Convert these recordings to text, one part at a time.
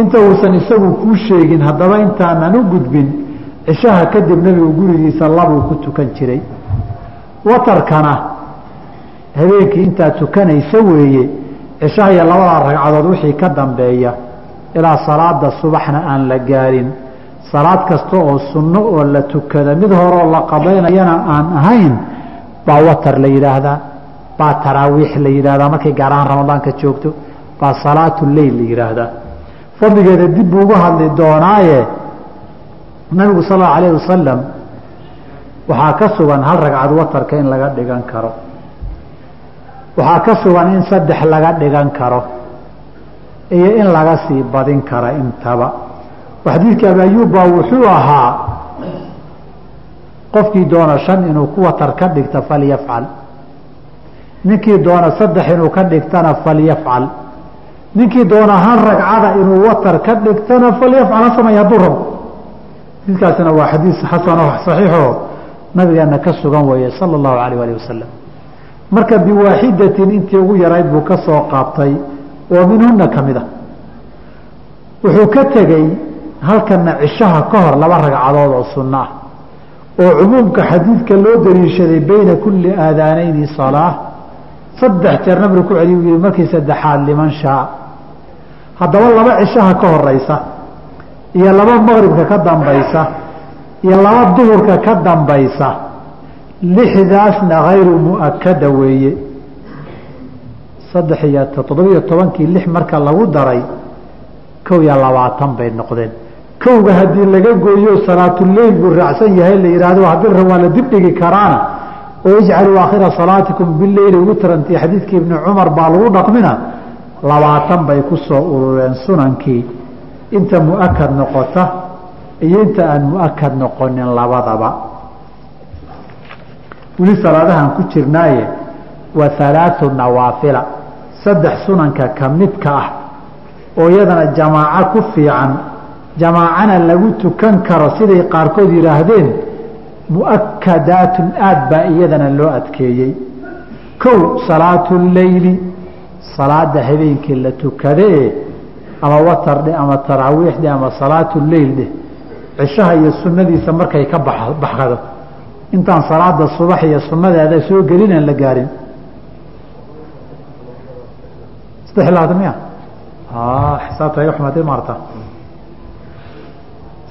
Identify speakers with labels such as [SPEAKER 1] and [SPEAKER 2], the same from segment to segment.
[SPEAKER 1] inta uusan isagu kuu sheegin haddaba intaanan u gudbin cishaha kadib nebigu gurigiisa labuu ku tukan jiray. Watarkana habeenkii intaa tukanaysa weeye cishaha iyo labada ragcadood wixii ka dambeeya ilaa salaada subaxna aan la gaarin. Salaad kasta oo sunno oo la tukada mid horeoo la qadaynayana aan ahayn baa watar la yidhaahdaa baa taraawiix la yidhahdaa markay gaar ramadaanka joogto baa salaatu leyl la yidhaahdaa fadligeeda dib buu uga hadli doonaaye. Nabigu sal allau alayh wasalam waxaa ka sugan hal ragcad watarka in laga dhigan karo. Waxaa ka sugan in saddex laga dhigan karo iyo in laga sii badin kara intaba. Xadiidka abi ayub baa wuxuu ahaa qofkii doona shan inuu ku watar ka dhigta falyafcal. Ninkii doona saddex inuu ka dhigtana falyafcal ninkii doona hal ragcada inuu watar ka dhigtana falyafcal ha hadduu rabo xadiidkaasina waa xadiis xasano saxiixo nabigeena ka sugan weeye sala allahu alayh alih wasalam marka biwaaxidatin intii ugu yarayd buu ka soo qaabtay oo minhuna ka mid a. Wuxuu ka tegey halkana cishaha ka hor laba ragcadood oo sunno ah oo cumuumka xadiidka loo daliishaday bayna kulli aadaanayni salaa saddex jeer nabiga ku celiy yihi markii saddexaad liman shaa haddaba laba cishaha ka horeysa iyo laba maqribka ka dambaysa iyo laba duhurka ka dambaysa lixdaasna hayru mu'akada weeye. Saddex iyo toddobiyo tobankii lix marka lagu daray kow iyo labaatan bay noqdeen. Kowga haddii laga gooyo salaatuleyl buu raacsan yahay la yihahdo haddii la waa la dibdhigi karaana oo ijcaluu aakhira salaatikum bileyli witrantii xadiidkii ibni cumar baa lagu dhaqmina labaatan bay ku soo urureen sunankii inta mu'akad noqota iyo inta aan mu'akad noqonin labadaba. Weli salaadahan ku jirnaaye wa halaatu nawaafila. Saddex sunanka ka midka ah oo iyadana jamaaco ku fiican jamaacana lagu tukan karo siday qaarkood yidhaahdeen mu'akadaatun aad baa iyadana loo adkeeyey. Kow salaatu leyli salaada habeenkii la tukadee ama watar ama taraawiix ama salaatu leyl dheh cishaha iyo sunnadiisa markay ka baxdo. Intaan salaada subax iyo sunnadeeda soo gelin aan la gaarin. Saddex labaatan miya? Xisaabta iga xumaatay maarta.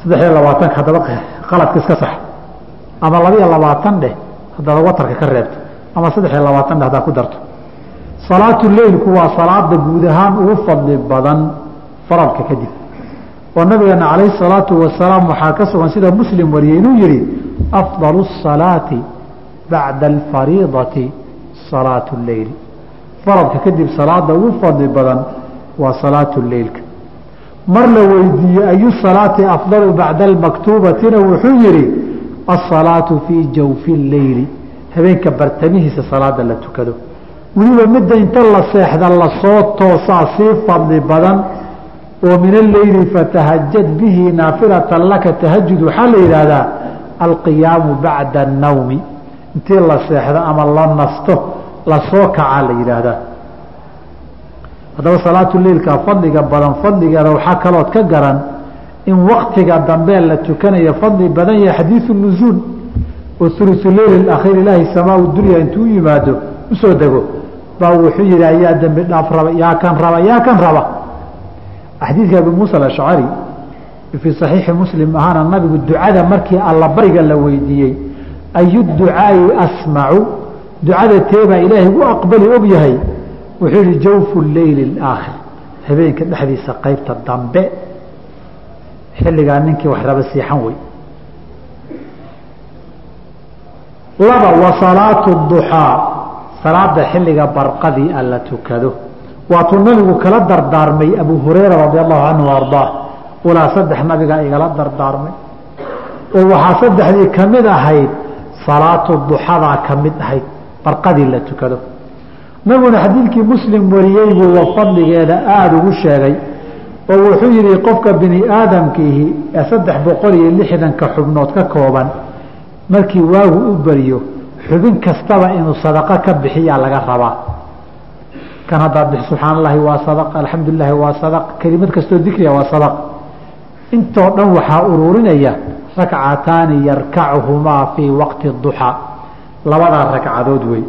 [SPEAKER 1] Saddex iyo labaatanka haddaba qaladka iska sax. Ama labiyo labaatan dheh haddaad watarka ka reebto. Ama saddex iyo labaatan dheh haddaad ku darto salaatu leylku waa salaada guud ahaan ugu fadli badan faralka kadib oo nabigeena calayhi salaatu wasalaam waxaa ka sugan sida muslim wariyey inuu yihi afdalu الsalaati bacda alfariidati salaatu leyli. Faralka kadib salaada ugu fadli badan waa salaatu leylka. Mar la weydiiyey ayu salaati afdalu bacda almaktuubatina? Wuxuu yihi asalaatu fii jawfi leyli. Habeenka bartamihiisa salaada la tukado weliba midda inta la seexda la soo toosaa sii fadli badan oo min alleyli fatahajad bihi naafilatan laka tahajud waxaa la yidhaahdaa alqiyaamu bacda annawmi. Intii la seexdo ama la nasto la soo kacaa la yidhaahdaa. Haddaba salaatu leilka fadliga badan fadligeeda waxaa kalood ka garan in waktiga dambe la tukanayo fadli badan yahay xadiidu nuzuul. Oo ulusu leyl akhiir ilaahi samaa dunya intuu yimaado u soo dego baa wuxuu yihi ayaa dembi dhaaf raba yaa kan raba yaa kan raba. Xadiidka abi muusa alashcari fii saxiixi muslim ahaana nabigu ducada markii alla la weydiiyey ayu ducaai asmacu ducada teebaa ilaahay u aqbali og wuxuu yihi jawfu leyli اlaakhir habeenka dhexdiisa qeybta dambe. Xilligaa ninkii wax raba siixan wey. Laba wa salaatu duxaa salaada xilliga barqadii a la tukado. Waatuu nabigu kala dardaarmay abu hurayra radi allahu canhu ardaa ulaa saddex nabigaa igala dardaarmay. Oo waxaa saddexdii ka mid ahayd salaatu duxadaa ka mid ahayd barqadii la tukado. Nabiguna xadiidkii muslim wariyey buu wa fadligeeda aada ugu sheegay. Oo wuxuu yihi qofka bini aadamkiihi ee saddex boqol iyo lixdanka xubnood ka kooban markii waagu u beriyo xubin kastaba inuu sadaqo ka bixiyaa laga rabaa. Kan haddaad bix subxaan allahi waa sadaq alxamdu lilahi waa sadaq kelimad kastoo dikriga waa sadaq. Intoo dhan waxaa ururinaya rakcataani yarkachumaa fii waqti duxaa labadaa ragcadood wey.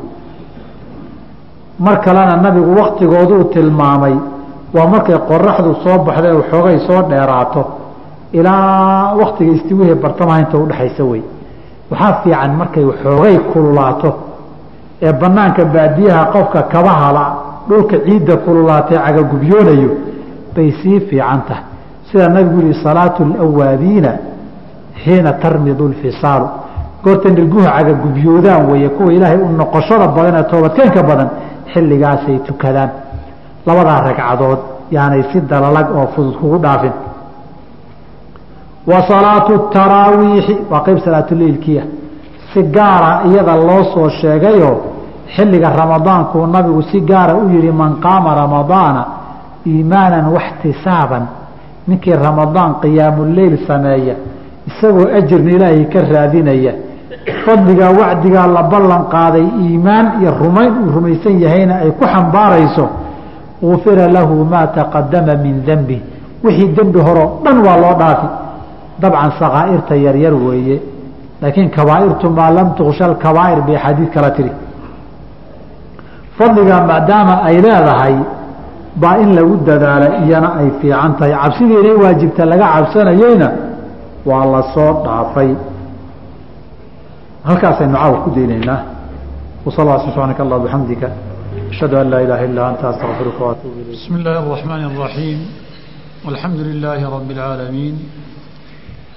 [SPEAKER 1] Mar kalena nabigu waktigooduu tilmaamay waa markay qoraxdu soo baxda ee xoogay soo dheeraato ilaa waktiga istiwihe bartamaha inta udhexaysa wey waxaa fiican markay xoogay kululaato ee banaanka baadiyaha qofka kabahala dhulka ciidda kululaatee cagagubyoonayo bay sii fiican tahay. Sida nabigu yihi salaatu lawaabiina xiina tarmidu lfisaalu. Goorta nirguha cagagubyoodaan weeye kuwa ilaahay u noqoshada badan ee toobadkeenka badan xilligaasay tukadaan. Labadaa ragcadood yaanay si dalalag oo fudud kugu dhaafin wa salaatu taraawiixi waa qeyb salaatuleilkiia si gaara iyada loo soo sheegayoo xilliga ramadaankuu nabigu si gaara u yihi man qaama ramadaana iimaanan waxtisaaban ninkii ramadaan qiyaamuleyl sameeya isagoo ajirna ilaahay ka raadinaya. Fadligaa wacdigaa la ballan qaaday iimaan iyo rumayn uu rumaysan yahayna ay ku xambaarayso gufira lahu maa taqadama min dembi wixii dembi horeo dhan waa loo dhaafi dabcan sakaairta yaryar weeye. Laakiin kabaairtu maa lam tuksha kabaair bay xadiid kala tiri. Fadliga maadaama ay leedahay baa in lagu dadaala iyana ay fiican tahay. Cabsidii inay waajibta laga cabsanayeyna waa la soo dhaafay. Halkaasaynu caawa ku daynaynaa wasal a subxaanaka allah bixamdika ashhadu an laa ilaha illaa anta astaqfiruka waatuub ilayk.
[SPEAKER 2] Bismi illaahi araxmaani araxiim alxamdu lilaahi rabi اlcaalamiin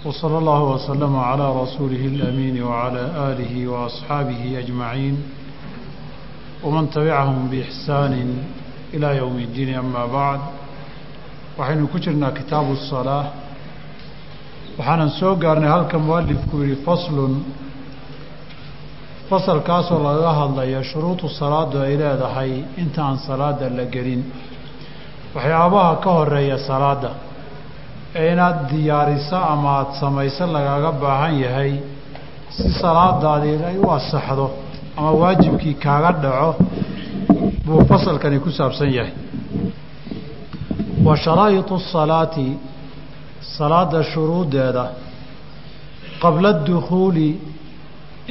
[SPEAKER 2] وصلى الله وسلم على رسوله الأمين وعلى آله وأصحابه أجمعين ومن تبعهم بإحسان إلى يوم الدين أما بعد waxaynu ku jirnaa kitaabu الصلاة waxaanan soo gaarnay halka mualifku yihi faslun fasalkaasoo lagaga hadlaya shuruudu salaadu ay leedahay inta aan salaada la gelin waxyaabaha ka horeeya salaada ee inaad diyaariso ama aada samayso lagaaga baahan yahay si salaadaadii ay u asaxdo ama waajibkii kaaga dhaco buu fasalkani ku saabsan yahay. Wa sharaa'idu asalaati salaada shuruuddeeda qabla dukhuuli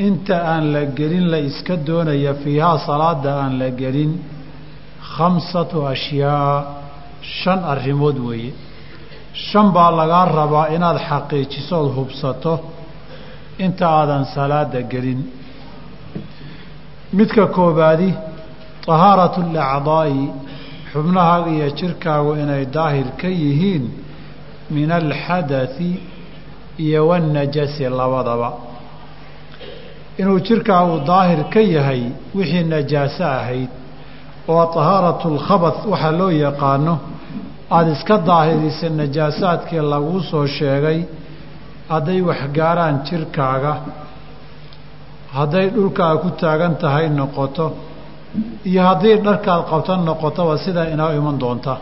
[SPEAKER 2] inta aan la gelin la iska doonaya fiihaa salaada aan la gelin khamsatu ashyaa shan arrimood weeye shan baa lagaa rabaa inaad xaqiijiso ood hubsato inta aadan salaada gelin. Midka koobaadi tahaaratu alacdaa'i xubnahaaga iyo jirkaagu inay daahir ka yihiin min alxadai iyo wannajasi labadaba. Inuu jirkaagu daahir ka yahay wixii najaaso ahayd oo tahaaratu lkhabath waxaa loo yaqaano aada iska daahirisa najaasaadkii laguu soo sheegay hadday waxgaaraan jirkaaga hadday dhulkaa ku taagan tahay noqoto iyo haddii dharkaad qabta noqotoba sidaa inoo iman doonta.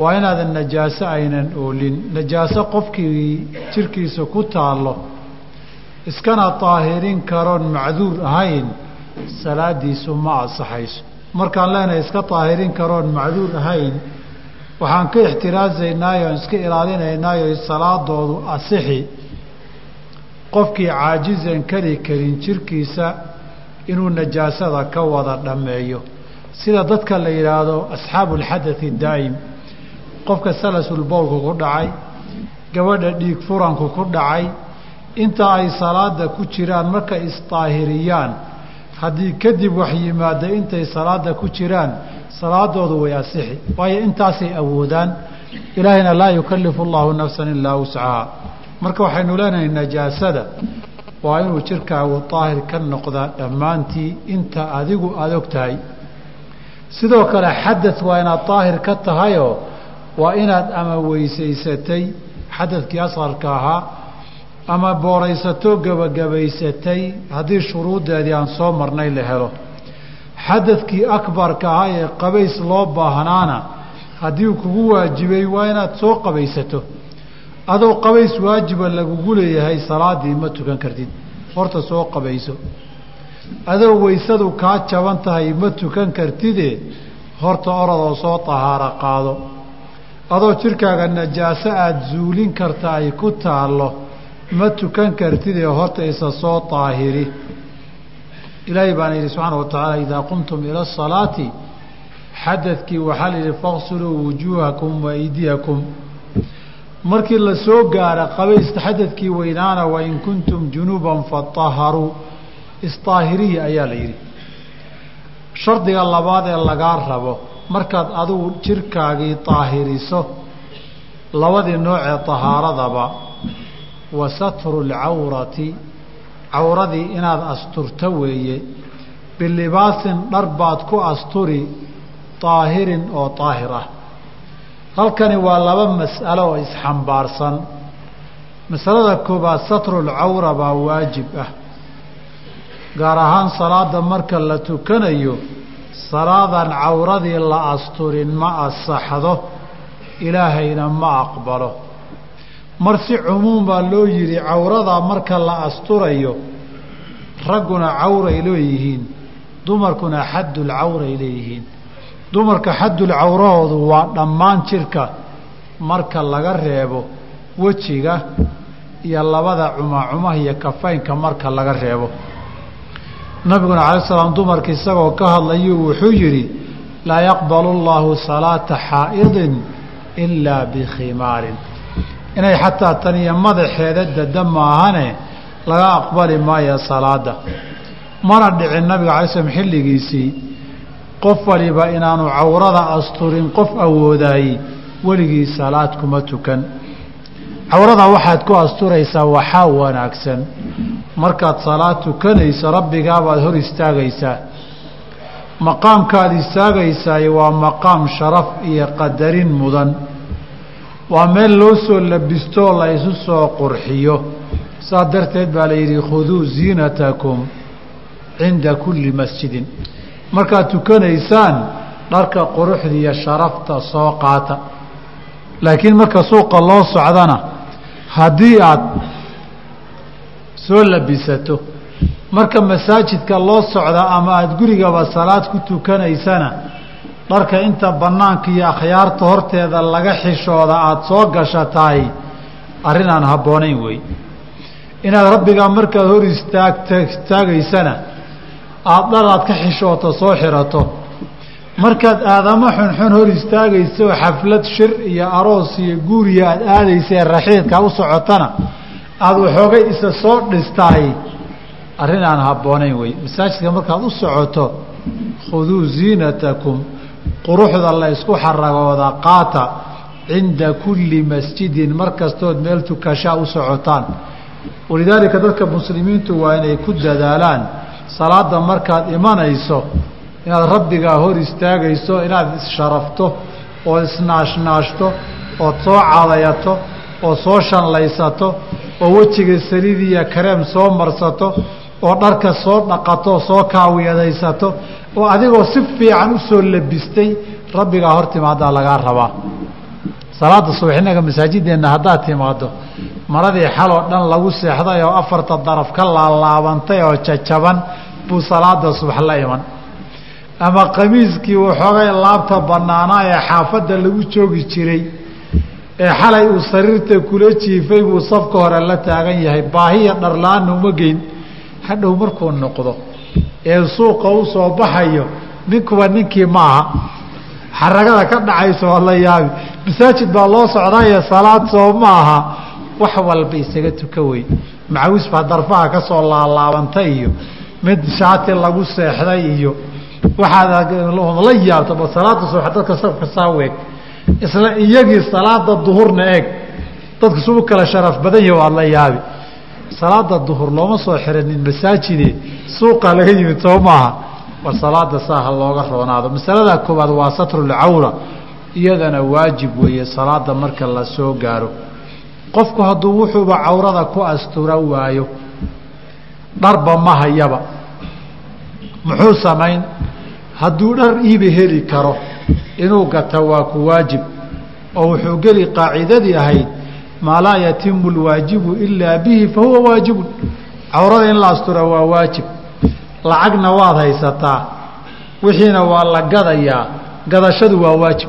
[SPEAKER 2] Waa inaadan najaaso aynan oolin. Najaaso qofkii jirkiisa ku taallo iskana daahirin karoon macduur ahayn salaadiisu ma ansaxayso. Markaan leenahay iska daahirin karoon macduur ahayn waxaan ka ixtiraasaynaayo on iska ilaalinaynaayo salaadoodu asixi. Qofkii caajizan kari karin jirkiisa inuu najaasada ka wada dhammeeyo. Sida dadka la yidhaahdo asxaabu alxadai daa'im. Qofka salasulbowlku ku dhacay gabadha dhiig furanku ku dhacay inta ay salaada ku jiraan markay isdaahiriyaan haddii kadib wax yimaada intay salaada ku jiraan salaadoodu way asixi waayo intaasay awoodaan ilaahayna laa yukallifu allahu nafsan ilaa wuscahaa marka waxaynu leenahay najaasada waa inuu jirkaagu daahir ka noqdaa dhammaantii inta adigu aada og tahay. Sidoo kale xadad waa inaad daahir ka tahayoo waa inaad ama weysaysatay xadadkii asqarka ahaa ama booraysato gebagabaysatay haddii shuruuddeedii aan soo marnay la helo xadadkii akbarka ahaa ee qabays loo baahnaana haddii kugu waajibay waa inaad soo qabaysato. Adoo qabays waajiba lagugu leeyahay salaadii ma tukan kartid. Horta soo qabayso. Adoo weysadu kaa jaban tahay ma tukan kartide. Horta orodoo soo tahaaro qaado. Adoo jidhkaaga najaaso aada zuulin karta ay ku taallo ma tukan kartidee horta isa soo daahiri ilaahay baana yidhi subxaana wa tacaala idaa qumtum ila asalaati xadadkii waxaa la yidhi faqsuluu wujuuhakum wa aydiyakum. Markii la soo gaaro qabaysta xadadkii weynaana wain kuntum junuuban fataharuu. Isdaahiriya ayaa la yidhi. Shardiga labaad ee lagaa rabo markaad adigu jirkaagii daahiriso labadii noocee tahaaradaba wa satru lcawrati cawradii inaad asturto weeye bilibaasin dhar baad ku asturi daahirin oo daahir ah halkani waa laba mas'alo oo isxambaarsan. Masalada koobaad satrulcawra baa waajib ah. Gaar ahaan salaada marka la tukanayo salaadan cawradii la asturin ma asaxdo ilaahayna ma aqbalo mar si cumuum baa loo yidhi cawradaa marka la asturayo ragguna cawray leeyihiin dumarkuna xaddulcawray leeyihiin dumarka xaddulcawrahoodu waa dhammaan jirka marka laga reebo wejiga iyo labada cumacumaha iyo kafaynka marka laga reebo. Nabiguna calayi salaam dumarka isagoo ka hadlayuu wuxuu yidhi laa yaqbalu llaahu salaata xaa'idin ilaa bikhimaarin inay xataa tan iyo madaxeeda dada maahane laga aqbali maayo salaada mana dhicin nabiga calay slam xilligiisii qof waliba inaanu cawrada asturin qof awoodaayey weligii salaad kuma tukan. Cawrada waxaad ku asturaysaa waxaa wanaagsan. Markaad salaad tukanayso rabbigaabaad hor istaagaysaa. Maqaamkaad istaagaysaay waa maqaam sharaf iyo qadarin mudan waa meel loo soo labistoo la isu soo qurxiyo. Saas darteed baa la yidhi khuduu ziinatakum cinda kulli masjidin. Markaad tukanaysaan dharka quruxda iyo sharafta soo qaata. Laakiin marka suuqa loo socdana haddii aad soo labisato marka masaajidka loo socda ama aada gurigaba salaad ku tukanaysana dharka inta bannaanka iyo akhyaarta horteeda laga xishooda aada soo gashataay arrin aan habboonayn wey inaad rabbigaa markaad hor istaagta istaagaysana aada dhar aad ka xishooto soo xirato. Markaad aadamo xunxun hor istaagayso xaflad shir iyo aroos iyo guuriya aada aadaysa ee raxiidka u socotana aada waxoogay isa soo dhistaay arrin aan habboonayn wey masaajidka markaad u socoto khuduu ziinatakum quruxda la ysku xaragooda qaata cinda kulli masjidin mar kastood meel tukashaa u socotaan. Walidaalika dadka muslimiintu waa inay ku dadaalaan salaada markaad imanayso inaad rabbigaa hor istaagayso inaad issharafto oo isnaashnaashto ood soo cadayato oo soo shanlaysato oo wejiga saliidiya kareem soo marsato oo dharka soo dhaqato soo kaawiyadaysato oo adigoo si fiican u soo labistay rabbigaa hor timaadaa lagaa rabaa. Salaada subax innaga masaajideenna haddaad timaado maradii xaloo dhan lagu seexday oo afarta daraf ka laalaabantay oo jajaban buu salaada subax la iman. Ama qamiiskii waxoogay laabta bannaanaa ee xaafadda lagu joogi jiray ee xalay uu sariirta kula jiifay buu safka hore la taagan yahay baahiya dharla-aanna uma geyn hadhow markuu noqdo ee suuqa u soo baxayo ninkuba ninkii ma aha xaragada ka dhacaysa waa la yaabi. Masaajid baa loo socdaye salaad soo ma aha wax walba isaga tuka wey macawis baa darfaha ka soo laalaabantay iyo mid shaati lagu seexday iyo waxaad la salaada subax dadka safka saa weeg. Isla iyagii salaada duhurna eeg. Dadka su u sharaf badan waad la yaabi salaada duhur looma soo xiranin masaajide suuqa laga yimid soo maaha. War salaada saa ha looga roonaado. Masalada koowaad waa satrulcawra iyadana waajib weeye salaada marka la soo gaaro. Qofku hadduu wuxuuba cawrada ku astura waayo dharba ma hayaba. Muxuu samayn? Hadduu dhar iiba heli karo inuu gata waa ku waajib. Oo wuxuu geli qaacidadii ahayd maa laa yatimu lwaajibu ilaa bihi fa huwa waajibun. Cawrada in la astura waa waajib. Lacagna waad haysataa wixiina waa la gadayaa gadashadu waa waajib.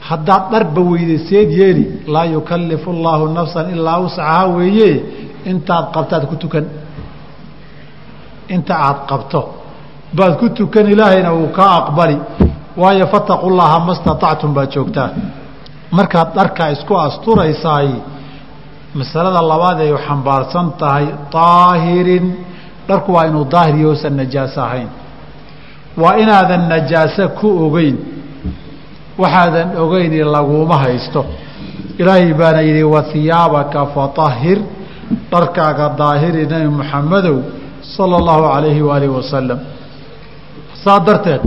[SPEAKER 2] Haddaad dharba weydayseed yeeli laa yukallifu allaahu nafsan ilaa wuscahaa weeye intaad qabtaad ku tukan. Inta aad qabto baad ku tukan ilaahayna wuu kaa aqbali. Waayo fataqu llaha ma staطactum baad joogtaa markaad dharkaa isku asturaysaay masalada labaad ay xambaarsan tahay daahirin dharku waa inuu daahir iyo usan najaaso ahayn. Waa inaadan najaaso ku ogeyn. Waxaadan ogeyni laguma haysto. Ilaahay baana yidhi wahiyaabaka faطahir dharkaaga daahiri nebi muxamedow sala اllahu alayhi waalihi wasalam saa darteed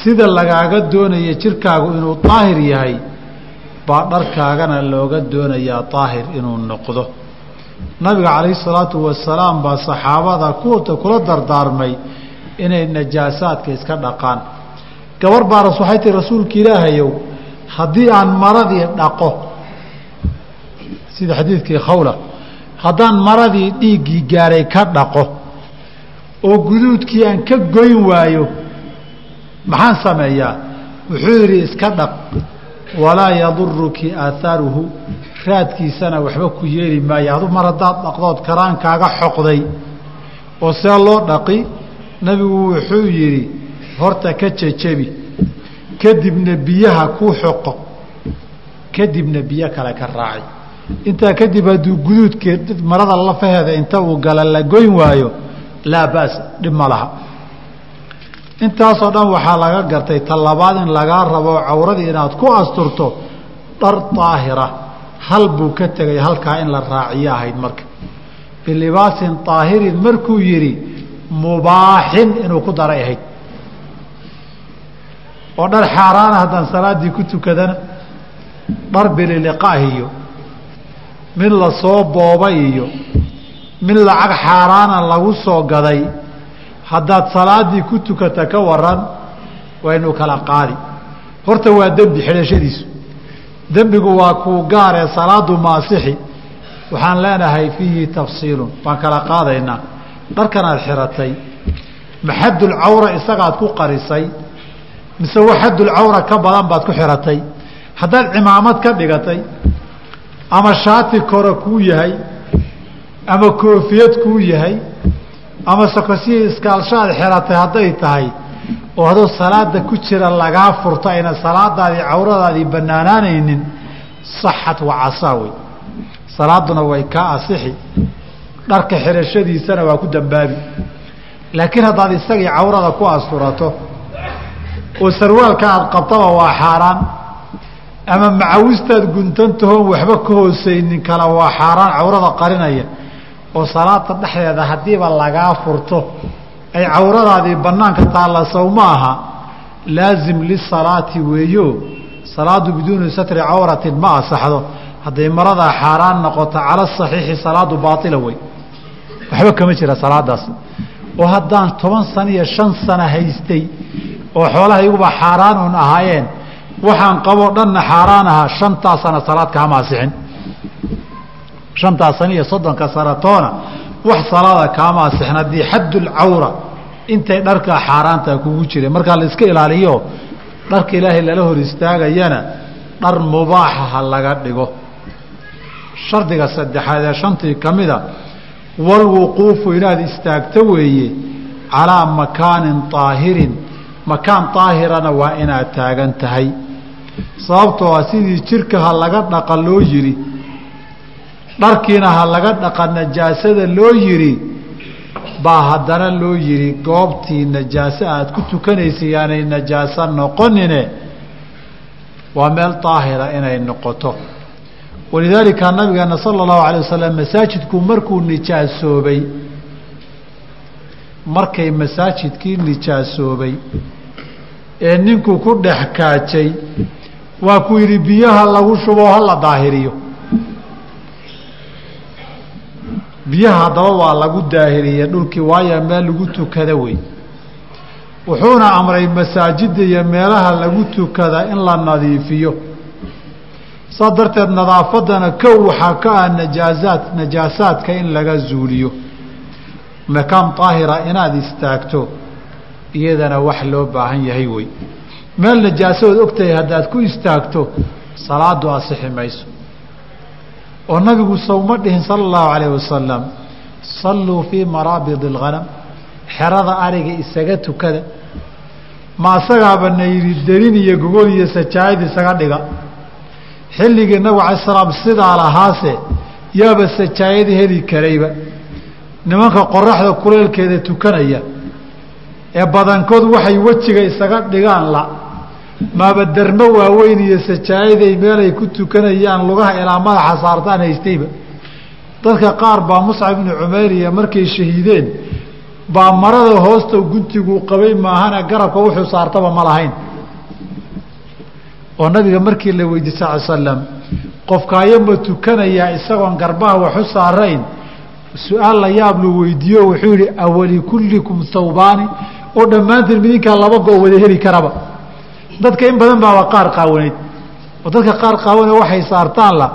[SPEAKER 2] sida lagaaga doonaya jirkaagu inuu daahir yahay baa dharkaagana looga doonayaa daahir inuu noqdo. Nabiga calayhi salaatu wasalaam baa saxaabada kuwata kula dardaarmay inay najaasaadka iska dhaqaan. Gabar baaras waxay tihi rasuulka ilaahayow haddii aan maradii dhaqo sida xadiidkii khawla haddaan maradii dhiiggii gaaray ka dhaqo oo guduudkii aan ka goyn waayo maxaan sameeyaa? Wuxuu yidhi iska dhaq walaa yaduruki aahaaruhu raadkiisana waxba ku yeeli maayo. Adu mar haddaad dhaqdood karaankaaga xoqday oo see loo dhaqi nabigu wuxuu yidhi horta ka jejebi kadibna biyaha ku xoqo kadibna biyo kale ka raaci intaa kadib hadduu guduudkii marada lafaheeda inta uu gala la goyn waayo laa ba's dhib ma laha intaasoo dhan waxaa laga gartay talabaad in lagaa rabo cawradii inaad ku asturto dhar daahira hal buu ka tegay halkaa in la raaciyo ahayd marka. Bilibaasin daahirin markuu yidhi mubaaxin inuu ku daray ahayd. Oo dhar xaaraana haddaan salaaddii ku tukadana dhar bililiqaah iyo mid la soo boobay iyo mid lacag xaaraana lagu soo gaday haddaad salaaddii ku tukata ka waran waynu kala qaadi. Horta waa dembi xidhashadiisu. Dembigu waa kuu gaaree salaadu maasixi. Waxaan leenahay fiihi tafsiilun. Waan kala qaadaynaa. Dharkanaad xiratay. Maxadulcawra isagaad ku qarisay? Mise waxadulcawra ka badan baad ku xiratay? Haddaad cimaamad ka dhigatay? Ama shaati kore kuu yahay? Ama koofiyad kuu yahay ama sokosihii iskaalshaad xiratay hadday tahay oo adoo salaada ku jira lagaa furto ayna salaadaadii cawradaadii banaanaanaynin saxat wacasaa wey. Salaaduna way kaa asixi. Dharka xirashadiisana waa ku dambaabi. Laakiin haddaad isagii cawrada ku asturato oo sarwaalka aad qabtaba waa xaaraan ama macawistaad guntantahoon waxba ka hoosaynin kala waa xaaraan cawrada qarinaya oo salaada dhexdeeda haddiiba lagaa furto ay cawradaadii banaanka taalla sow ma aha laazim lisalaati weeyo salaadu biduuni satri cawratin ma asaxdo. Hadday maradaa xaaraan noqoto cala saxiixi salaadu baaila wey. Waxba kama jira salaadaas. Oo haddaan toban sana iyo shan sana haystay oo xoolaha iguba xaaraan un ahaayeen waxaan qaboo dhanna xaaraan ahaa shantaa sana salaad kaama asixin shantaa sana iyo soddonka sanatoona wax salaada kaama asixin haddii xaddulcawra intay dharkaa xaaraanta kugu jireen. Markaa la iska ilaaliyo dharka ilaahay lala hor istaagayana dhar mubaaxa ha laga dhigo. Shardiga saddexaad ee shantii ka mida walwuquufu inaad istaagto weeye calaa makaanin طaahirin makaan طaahirana waa inaad taagan tahay. Sababtoo ah sidii jirka ha laga dhaqa loo yidhi dharkiina ha laga dhaqa najaasada loo yidhi baa haddana loo yidhi goobtii najaaso aad ku tukanaysa yaanay najaaso noqonine waa meel daahira inay noqoto. Walidaalika nabigeena sala allahu alay wasalam masaajidku markuu nijaasoobay markay masaajidkii nijaasoobay ee ninkuu ku dhex kaajay waa ku yidhi biyaha lagu shubo hala daahiriyo biyaha haddaba waa lagu daahiriye dhulkii waayo meel lagu tukada wey. Wuxuuna amray masaajidda iyo meelaha lagu tukada in la nadiifiyo. Saa darteed nadaafaddana kow waxaa ka ah najaasaad najaasaadka in laga zuuliyo. Makaam daahira inaad istaagto iyadana wax loo baahan yahay wey. Meel najaasood ogtahay haddaad ku istaagto salaadu asixi mayso oo nabigu sawma dhihin sala allahu calayh wasalam salluu fii maraabid اlghanam xerada ariga isaga tukada. Ma asagaaba na yidhi derin iyo gogol iyo sajaayad isaga dhiga. Xilligii nabigu alay salaam sidaa lahaase yaaba sajaayad heli karayba. Nimanka qoraxda kuleelkeeda tukanaya ee badankood waxay wejiga isaga dhigaan la maaba dermo waaweyn iyo sajaayaday meelay ku tukanayaan lugaha ilaa madaxa saartaan haystayba. Dadka qaar baa muscab ibnu cumeyriya markay shahiideen baa marada hoosta guntiguu qabay maahana garabka wuxuu saartaba ma lahayn. Oo nabiga markii la weydiy sal slam qofkaayo ma tukanayaa isagoon garbaha waxu saarayn. Su'aal la yaab lu weydiiyo wuxuu yihi awalikullikum thawbaani oo dhammaantiin midinkaa laba goo wada heli karaba dadka in badan baaba qaar qaawanayd. Oo dadka qaar qaawane waxay saartaan la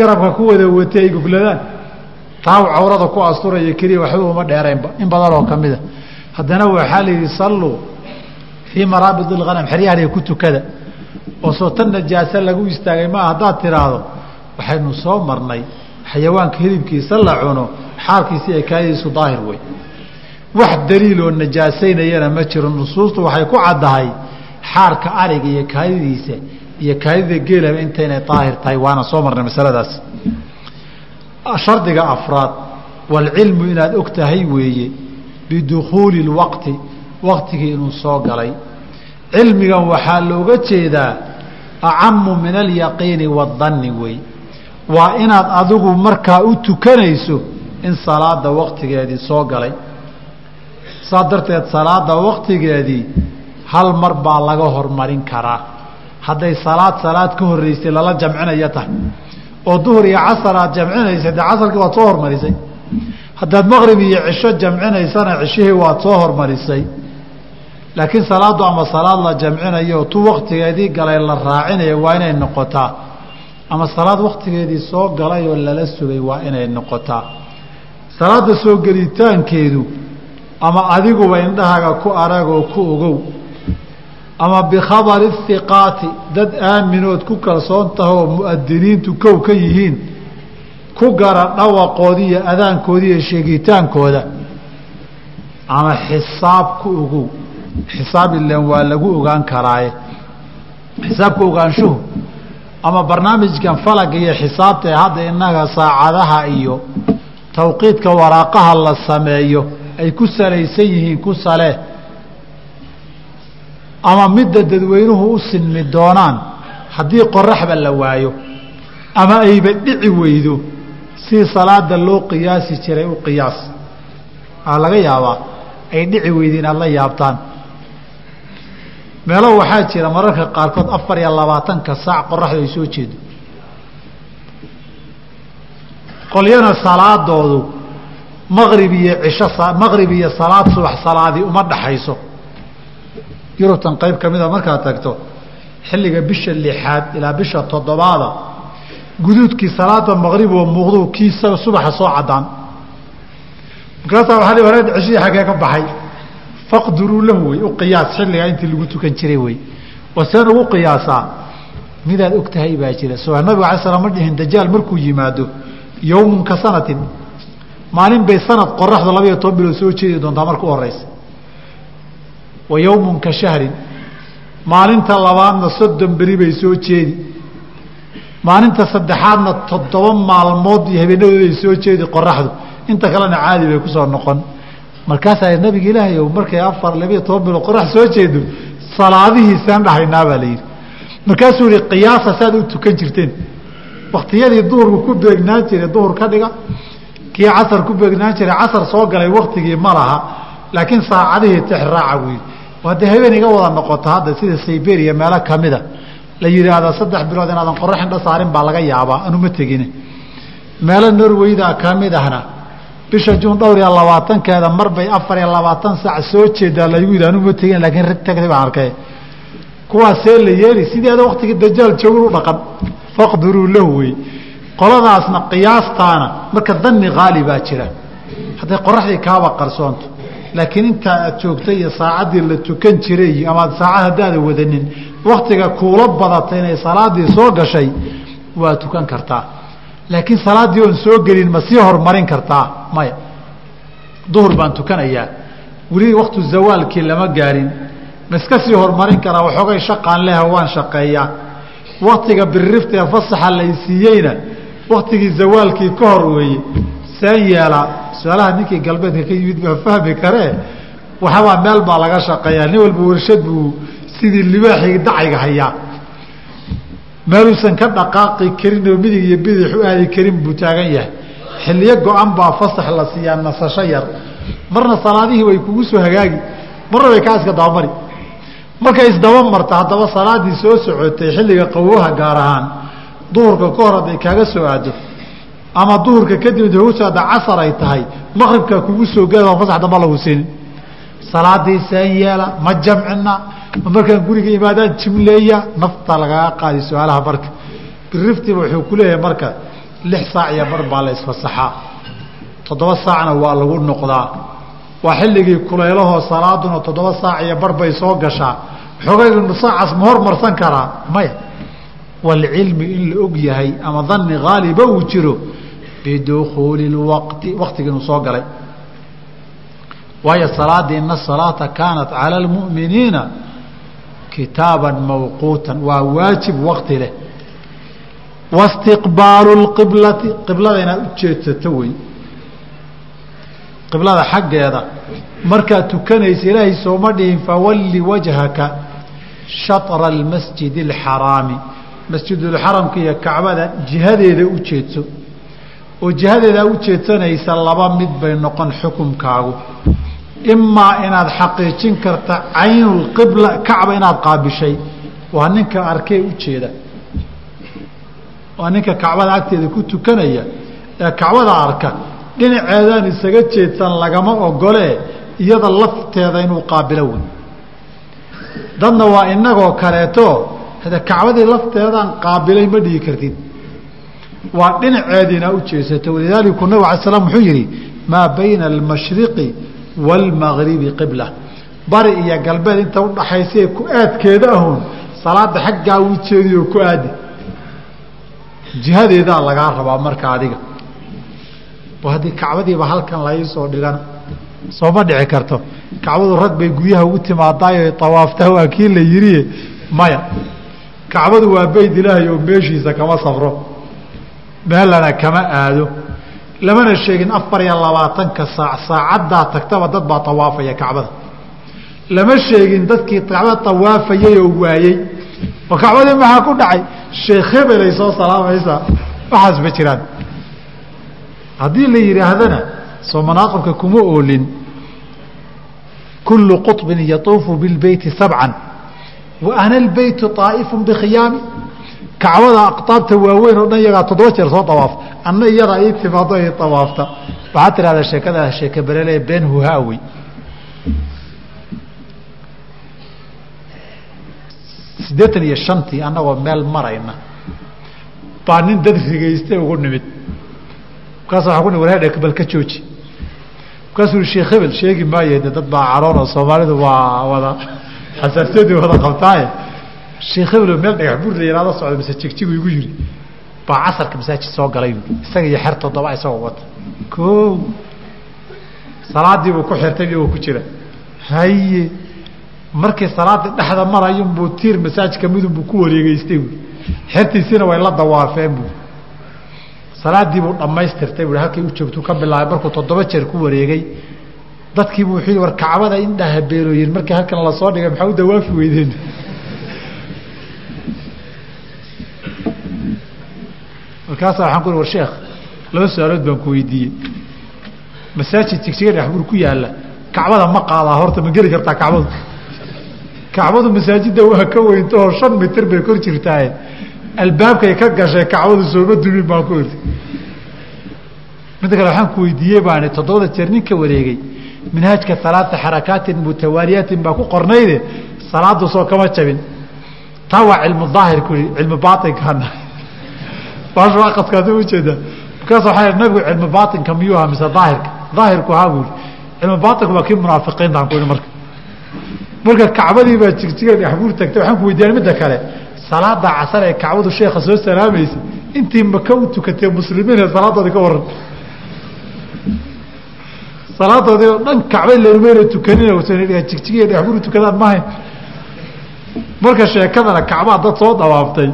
[SPEAKER 2] garabka ku wada watay ay gogladaan. Taaw cawrada ku asturaya keliya waxba uma dheeraynba in badan oo ka mida. Haddana waxaa la yidhi salluu fii maraabid ilghanam xeryahanay ku tukada oo soo tan najaase lagu istaagay maa haddaad tiraahdo waxaynu soo marnay. Xayawaanka hilibkiisa la cuno xaalkiisi ay kaadidiisu daahir wey wax daliiloo najaasaynayana ma jiro. Nusuustu waxay ku caddahay xaarka ariga iyo kaadidiisa iyo kaadida geelaba intaynay daahir tahay waana soo marnay masaladaas. Shardiga afraad walcilmu inaad og tahay weeye bidukhuuli اlwaqti waqtigii inuu soo galay. Cilmigan waxaa looga jeedaa acamu min alyaqiini wadanni wey. Waa inaad adigu markaa u tukanayso in salaada waqtigeedii soo galay. Saas darteed salaada waqtigeedii hal mar baa laga hormarin karaa. Hadday salaad salaad ka horreysay lala jamcinaya tahay. Oo duhur iyo casar aad jamcinaysa dee casarkii waad soo hormarisay. Haddaad maqrib iyo cisho jamcinaysana cishihii waad soo hormarisay. Laakiin salaaddu ama salaad la jamcinayo tu waqtigeedii galay la raacinayo waa inay noqotaa. Ama salaad waqtigeedii soo galay oo lala sugay waa inay noqotaa. Salaada soo gelitaankeedu ama adiguba indhahaaga ku arag oo ku ogow ama bikhabari hiqaati dad aaminood ku kalsoon taha oo mu'adiniintu kow ka yihiin ku gara dhawaqoodii iyo adaankoodii iyo sheegitaankooda. Ama xisaab ku ogow. Xisaab ilan waa lagu ogaan karaaye. Xisaabka ogaanshuhu. Ama barnaamijkan falaga iyo xisaabta ee hadda innaga saacadaha iyo tawqiidka waraaqaha la sameeyo ay ku salaysan yihiin ku salee ama midda dadweynuhu u sinmi doonaan haddii qoraxba la waayo ama ayba dhici weydo si salaada loo qiyaasi jiray u qiyaas. Waxaa laga yaabaa ay dhici weyda inaad la yaabtaan. Meelo waxaa jira mararka qaarkood afar iyo labaatanka saac qoraxdu ay soo jeedo. Qolyana salaadoodu maqrib iyo cisho maqrib iyo salaad subax salaadii uma dhaxayso yurubtan qayb ka mida markaad tagto xilliga bisha lixaad ilaa bisha toddobaada guduudkii salaada maqrib oo muuqdu kii subaxa soo cadaan markaasaa waaa hore ceshihii xaggee ka baxay. Faqduruu lahu wey u qiyaas xilligaa intii lagu tukan jiray wey waa ugu qiyaasaa midaad og baa jira. Soo nabiga alay slam ma dhihin dajaal markuu yimaado yowmun ka sanatin maalin bay sanad qoraxda labaiyo toban bilood soo jeedi doontaa marka u horeysa wa yowmun ka shahrin. Maalinta labaadna soddon beri bay soo jeedi. Maalinta saddexaadna toddoba maalmood iyo habeenadooday soo jeedi qoraxdu inta kalena caadi bay ku soo noqon. Markaasaa nabiga ilaahay markay afar labiiyo toban bilood qorax soo jeedo salaadihiisaan dhahaynaa baa la yidhi. Markaasuu yihi qiyaasa saad u tukan jirteen. Waktiyadii duhurku ku beegnaan jiray duhur ka dhiga kii casar ku beegnaan jiray casar soo galay waktigii ma laha laakiin saacadihii tixraaca buu dee habeen iga wada noqoto hadda sida sayberia meelo kamida la yidhaahda saddex bilood inaadan qorax indha saarin baa laga yaabaa anuma tegine. Meelo norweyda ka mid ahna bisha juun dhowr iyo labaatankeeda marbay afar iyo labaatan saac soo jeedaa laygu yidhi anuma tegin laakiin rag tagtay baan arkay. Kuwaasee la yeeli sideeda waktigii dajaal joogin u dhaqan faqduruu lahu wey. Qoladaasna qiyaastaana marka dani haali baa jira. Hadday qoraxdii kaaba qarsoonto laakiin intaa aad joogtay iyo saacaddii la tukan jiray amaad saacad haddaada wadanin waktiga kuula badata inay salaadii soo gashay waa tukan kartaa. Laakiin salaaddii oon soo gelin ma sii horumarin kartaa maya. Duhur baan tukanayaa. Weli waktu zawaalkii lama gaarin ma iska sii horumarin karaa waxoogay shaqaan leha waan shaqeeyaa waktiga birifta fasaxa laysiiyeyna waktigii zawaalkii ka hor weeye saan yeelaa su'aalaha ninkii galbeedka ka yimid baa fahmi karee waxabaa meel baa laga shaqeeyaa. Nin walba warshad buu sidii libaaxii dacayga hayaa. Meeluusan ka dhaqaaqi karin oo midig iyo bidix u aadi karin buu taagan yahay. Xilliyo go-an baa fasax la siiyaa nasasho yar. Marna salaadihii way kugu soo hagaagi. Marna way kaa iska dabamari. Markay isdaba marta haddaba salaadii soo socotay xilliga qawoha gaar ahaan duhurka ka hor hadday kaaga soo aado ama duhurka kadib inta kugu soo aada casar ay tahay maqribkaa kugu soo geeda fasax damba lagu siinin salaadii saan yeela ma jamcina ma markaan guriga imaadaan jimleeya nafta lagaga qaadi su'aalaha marka. Biriftiba wuxuu ku leeyahay marka lix saac iyo bar baa la isfasaxaa toddoba saacna waa lagu noqdaa. Waa xilligii kuleylahoo salaaduna toddoba saac iyo bar bay soo gashaa. Xoogaygu saacaas ma hormarsan karaa? Maya. Walcilmi in la og yahay ama dani haaliba uu jiro bidukuuli lwaqti waktiga inuu soo galay waayo salaadii ina salaata kaanat cala lmu'miniina kitaaban mawquutan waa waajib wakti leh wastiqbaalu lqiblati qiblada inaad u jeedsato wey qiblada xaggeeda markaad tukanaysa ilaahay sooma dhihin fawalli wajhaka shatra almasjidi alxaraami masjidulxaramka iyo kacbada jihadeeda u oo jihadeedaa u jeedsanaysa laba mid bay noqon xukumkaagu. Imaa inaad xaqiijin karta caynulqibla kacba inaad qaabishay. Waa ninka arkee ujeeda waa ninka kacbada agteeda ku tukanaya. Ee kacbada arka dhinaceedaan isaga jeedsan lagama ogolee iyada lafteeda inuu qaabilo wey dadna waa inagoo kaleeto kacbadii lafteedaan qaabilay ma dhigi kartid waa dhinaceediina u jeesato walidaalika nabig ala slam wuxuu yihi maa bayna almashriqi wاlmagribi qibla. Bari iyo galbeed inta udhaxaysae ku aadkeeda ahun salaada xaggaa u jeediyo ku aadi. Jihadeedaa lagaa rabaa marka adiga. Haddii kacbadiiba halkan laisoo dhigana. Sooma dhici karto. Kacbadu rag bay guryaha ugu timaadaayo awaaftaa waa kii la yiriye maya kacbadu waa beyd ilaahay oo meeshiisa kama safro meelana kama aado. Lamana sheegin afar iyo labaatanka saac saacaddaa tagtaba dad baa awaafaya kacbada. Lama sheegin dadkii kacbada awaafayay oo waayey oo kacbadii maxaa ku dhacay? Sheekh hebelay soo salaamaysaa waxaas ma jiraan. Haddii la yidhaahdana soo manaaqibka kuma oolin. Kullu quطbin yatuufu bilbeyti sabcan. Wa ana lbeytu طaa'ifu bikhiyaami kacbada aqtaabta waaweyn oo dhan iyagaa toddoba jeer soo awaafa anna iyadaa ii timaado i awaafta waxaad tidhahdaa sheekadaas sheeke berele been huhaawey siddeetan iyo shantii annagoo meel marayna. Baa nin dad rigayste ugu nimid. Markaas waa ku ni warhedhe bal ka jooji. Markaasuu i sheekh hebel sheegi maaye de dad baa caroon oo soomaalidu waa wada xasaasiyadii wada qabtaaye sheekh meel dhagax bur la yihahdo socda mise jigjigu igu yiri baa casarka masaajid soo galay. Isaga iyo xer toddoba isagoo wata. Ko salaadiibuu ku xirtay iyagoo ku jira. Haye markii salaada dhexda marayunbuu tiir masaajidka midunbuu ku wareegeystay buui xertiisiina way la dawaafeen buui salaadiibuu dhammaystirtay bui halkay u joogtuu ka bilaabay markuu toddoba jeer ku wareegay. Dadkiibu wuxuu war kacbada indhaha beelooyin markii halkan la soo dhigay maxaa u dawaafi weydeen markaasa waxaan ku war sheekh laba su'aalood baan ku weydiiyey. Masaajid jigjiga dhexbur ku yaalla kacbada ma qaadaa horta ma geli kartaa kacbadu. Kacbadu masaajidda waa ka weynta oo shan mitir bay kor jirtaaye. Albaabkay ka gashay kacbadu sooma dumin baan ku orti midda kale waxaan ku weydiiyey baani toddobada jeer ninka wareegay minhaajka alaata xarakaatin mutawaaliyaatin baa ku qornayde salaadu soo kama jabin. Taa waa cilmu daahir ku cilmu baainkaana baashu aqaskaasi ujeeda markaas waxaa nabigu cilmu baainka miyuu ahaa mise daahirka? Daahirku haa buuri cilmu baatilku waa kii munaafiqiintaan ku marka. Marka kacbadii baa jigjiga dhexbuur tagtay waxaan ku weydiiyay midda kale salaada casar ee kacbadu sheekha soo salaamaysa intii maka u tukatee muslimiin ee salaadoodii ka waran salaadoodii oo dhan kacbay larumayna tukanin jigjigiiyo dhexbuur tukadaan mahayn marka sheekadana kacbaa dad soo dawaaftay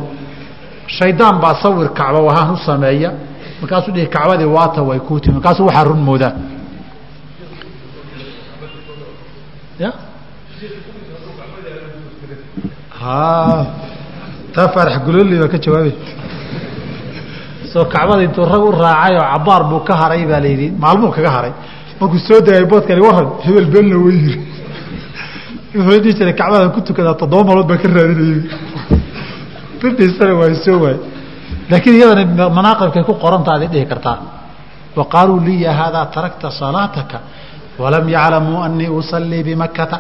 [SPEAKER 2] shaydaan baa sawir kacba wahaan u sameeya. Markaasuu dhihi kacbadii waata way kuu timi markaasuu waxaa run moodaa taa faarax guloli baa ka jawaabay. Soo kacbada intuu rag u raacay oo cabaar buu ka haray baa layidhi maalmuu kaga haray. Markuu soo degay boodkani waran hebel beenna yiri wuxuu dhihi jiray kacbadan ku tukadaa toddoba malood baa ka raadinayay bidhiisana waa soo waay laakiin iyadana manaaqibkay ku qoranta aday dhihi kartaa. Wa qaaluu liya haadaa tarakta salaataka walam yaclamuu anii usallii bimakata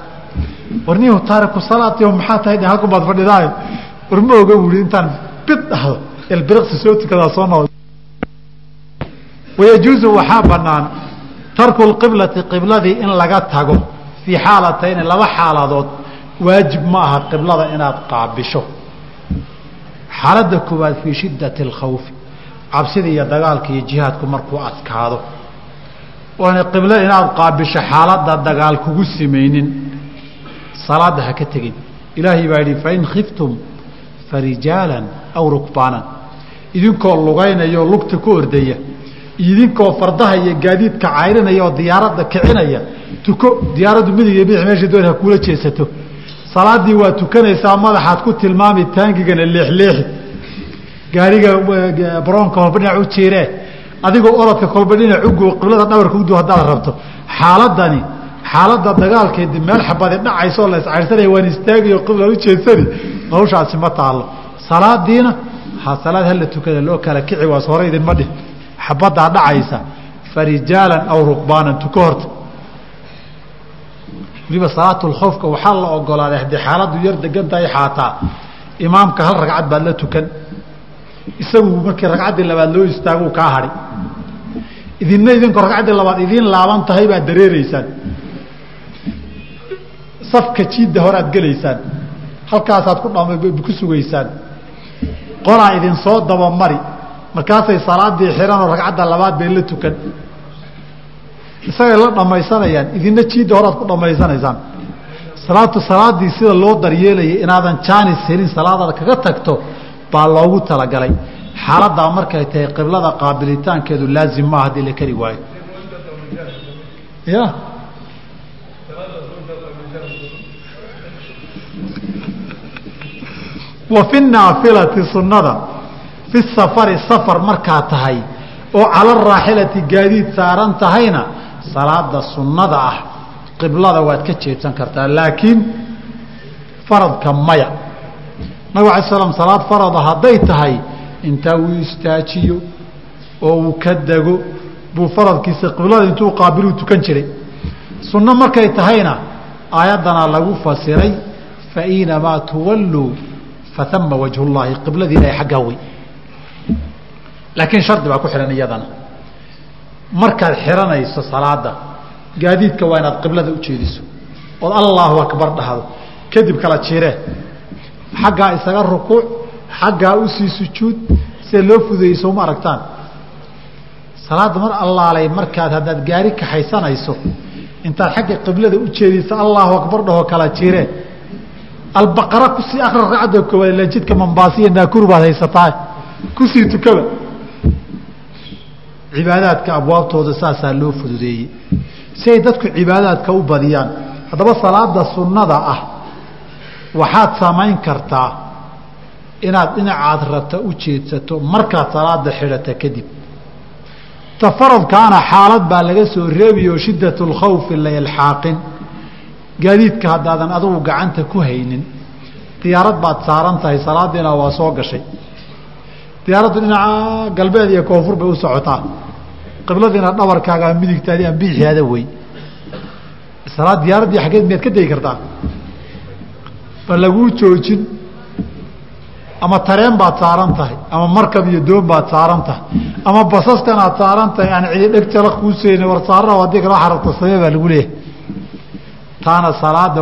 [SPEAKER 2] warnihu taariku salaati maxaa tahay? Dhe halku baad fadhidaay war oga buui intaan bid dhahdo elbiriqsi soo tukadaa soo noqda wayajuuzu waxaa banaan tarku lqiblati qibladii in laga tago fii xaalatayni laba xaaladood. Waajib ma aha qiblada inaad qaabisho xaaladda koowaad fii shiddati alkhawfi cabsida iyo dagaalka iyo jihaadku markuu adkaado. Waana qiblo inaad qaabisho xaaladda dagaal kugu samaynin. Salaadda ha ka tegin. Ilaahay baa yidhi fain khiftum farijaalan aw rukbaanan. Idinkoo lugaynaya lugta ku ordaya idinkoo fardaha iyo gaadiidka cayrinaya oo diyaaradda kicinaya tuko diyaaraddu midig iyo bidix meesha doon ha kuula jeesato salaaddii waa tukanaysaa madaxaad ku tilmaami taangigana leexleexi gaariga baroonka kolba dhinac u jiiree. Adigoo orodka kolba dhinac ugo qiblada dhabarka udu haddaad rabto. Xaaladani xaaladda dagaalkeedi meel xabadi dhacayso la iscayrsanaya waan istaagayo qibla u jeedsani noloshaasi ma taalo salaadiina ha salaad hala tukada loo kala kici waas hore idinma dhih xabaddaa dhacaysa. Farijaalan aw rukbaanan tuko horta waliba salaatulkhowfka waxaa la ogolaaday haddii xaaladdu yar degan tahay xaataa imaamka hal ragcad baad la tukan. Isagu markii ragcaddii labaad loo istaaguu kaa hadhi idinna idinkoo ragcaddii labaad idiin laaban tahay baad dareereysaan safka jiidda hore aad gelaysaan. Halkaasaad ku ku sugaysaan. Qolaa idin soo dabamari markaasay salaadii xiranoo ragcadda labaad bay la tukan isagay la dhammaysanayaan idinna jiidda hore aad ku dhammaysanaysaan salaatu salaadii sida loo daryeelayay inaadan jaanis helin salaadaada kaga tagto baa loogu talagalay. Xaaladdaa markay tahay qiblada qaabilitaankeedu laazim maaha haddii la keri waayo. Ya wa fi naafilati sunnada fi safari safar markaa tahay oo cala raaxilati gaadiid saaran tahayna salaada sunnada ah qiblada waad ka jeedsan kartaa laakiin faradka maya. Nabig alay slam salaad farada hadday tahay intaa uu istaajiyo oo uu ka dego buu faradkiisa qiblada intuu qaabiluu tukan jiray. Sunno markay tahayna aayaddana lagu fasiray fainamaa tuwalluu faama wajhu llaahi qibladii ilahay xaggaa wey laakiin shardi baa ku xidhan iyadana markaad xiranayso salaada gaadiidka waa inaad qiblada ujeediso ood allaahu akbar dhahdo. Kadib kala jiree xaggaa isaga rukuuc xaggaa u sii sujuud sida loo fudeeyey sooma aragtaan. Salaadda mar allaalay markaad haddaad gaari kaxaysanayso intaad xagga qiblada u jeediso allaahu akbar dhahoo kala jiree albaqara ku sii akri ragcadda koowaad ila jidka mambaasiya naakuru baad haysataa. Kusii tukada cibaadaadka abwaabtooda saasaa loo fududeeyey. Si ay dadku cibaadaadka u badiyaan. Haddaba salaada sunnada ah waxaad samayn kartaa inaad dhinacaad rabta u jeedsato markaad salaada xidhata kadib. Ta faradkaana xaalad baa laga soo reebiyo shiddat lkhawfi la ilxaaqin gaadiidka haddaadan adugu gacanta ku haynin diyaarad baad saaran tahay salaadiina waa soo gashay diyaaraddu dhinaca galbeed iyo koonfur bay u socotaa qibladiina dhabarkaaga midigtaadi aan bidiaada wey salaad diyaaraddii xaggeed miyaad ka degi kartaa? Ba laguu joojin. Ama tareen baad saaran tahay ama markab iyo doon baad saaran tahay ama basaskan aad saaran tahay aan cidi dheg jala kuuseyni war saarana haddii kala xarabta samee baa lagu leeyahay. Taana salaada